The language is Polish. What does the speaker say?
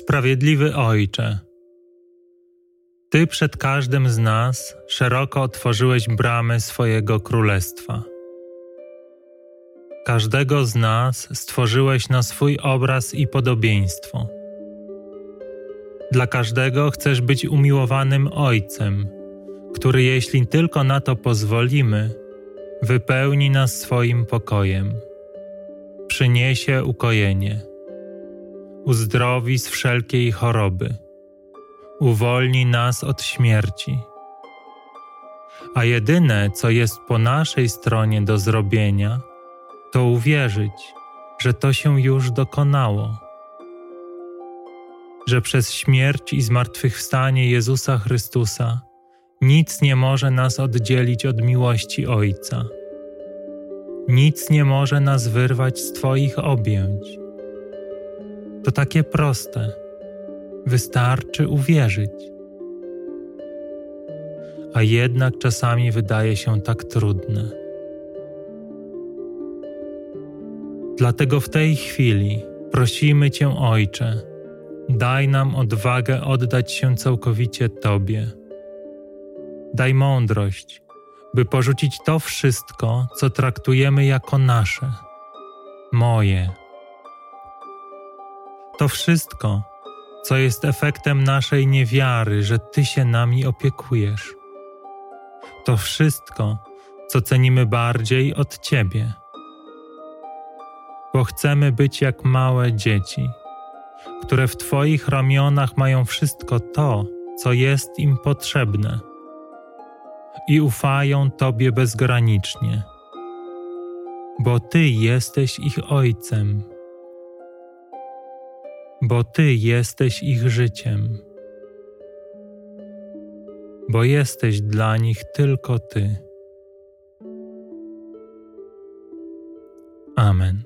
Sprawiedliwy Ojcze, Ty przed każdym z nas szeroko otworzyłeś bramy swojego królestwa. Każdego z nas stworzyłeś na swój obraz i podobieństwo. Dla każdego chcesz być umiłowanym Ojcem, który, jeśli tylko na to pozwolimy, wypełni nas swoim pokojem, przyniesie ukojenie uzdrowi z wszelkiej choroby, uwolni nas od śmierci. A jedyne, co jest po naszej stronie do zrobienia, to uwierzyć, że to się już dokonało, że przez śmierć i zmartwychwstanie Jezusa Chrystusa nic nie może nas oddzielić od miłości Ojca. Nic nie może nas wyrwać z Twoich objęć to takie proste. Wystarczy uwierzyć. A jednak czasami wydaje się tak trudne. Dlatego w tej chwili prosimy Cię, Ojcze, daj nam odwagę oddać się całkowicie Tobie. Daj mądrość, by porzucić to wszystko, co traktujemy jako nasze, moje to wszystko, co jest efektem naszej niewiary, że Ty się nami opiekujesz. To wszystko, co cenimy bardziej od Ciebie. Bo chcemy być jak małe dzieci, które w Twoich ramionach mają wszystko to, co jest im potrzebne i ufają Tobie bezgranicznie, bo Ty jesteś ich Ojcem bo Ty jesteś ich życiem, bo jesteś dla nich tylko Ty. Amen.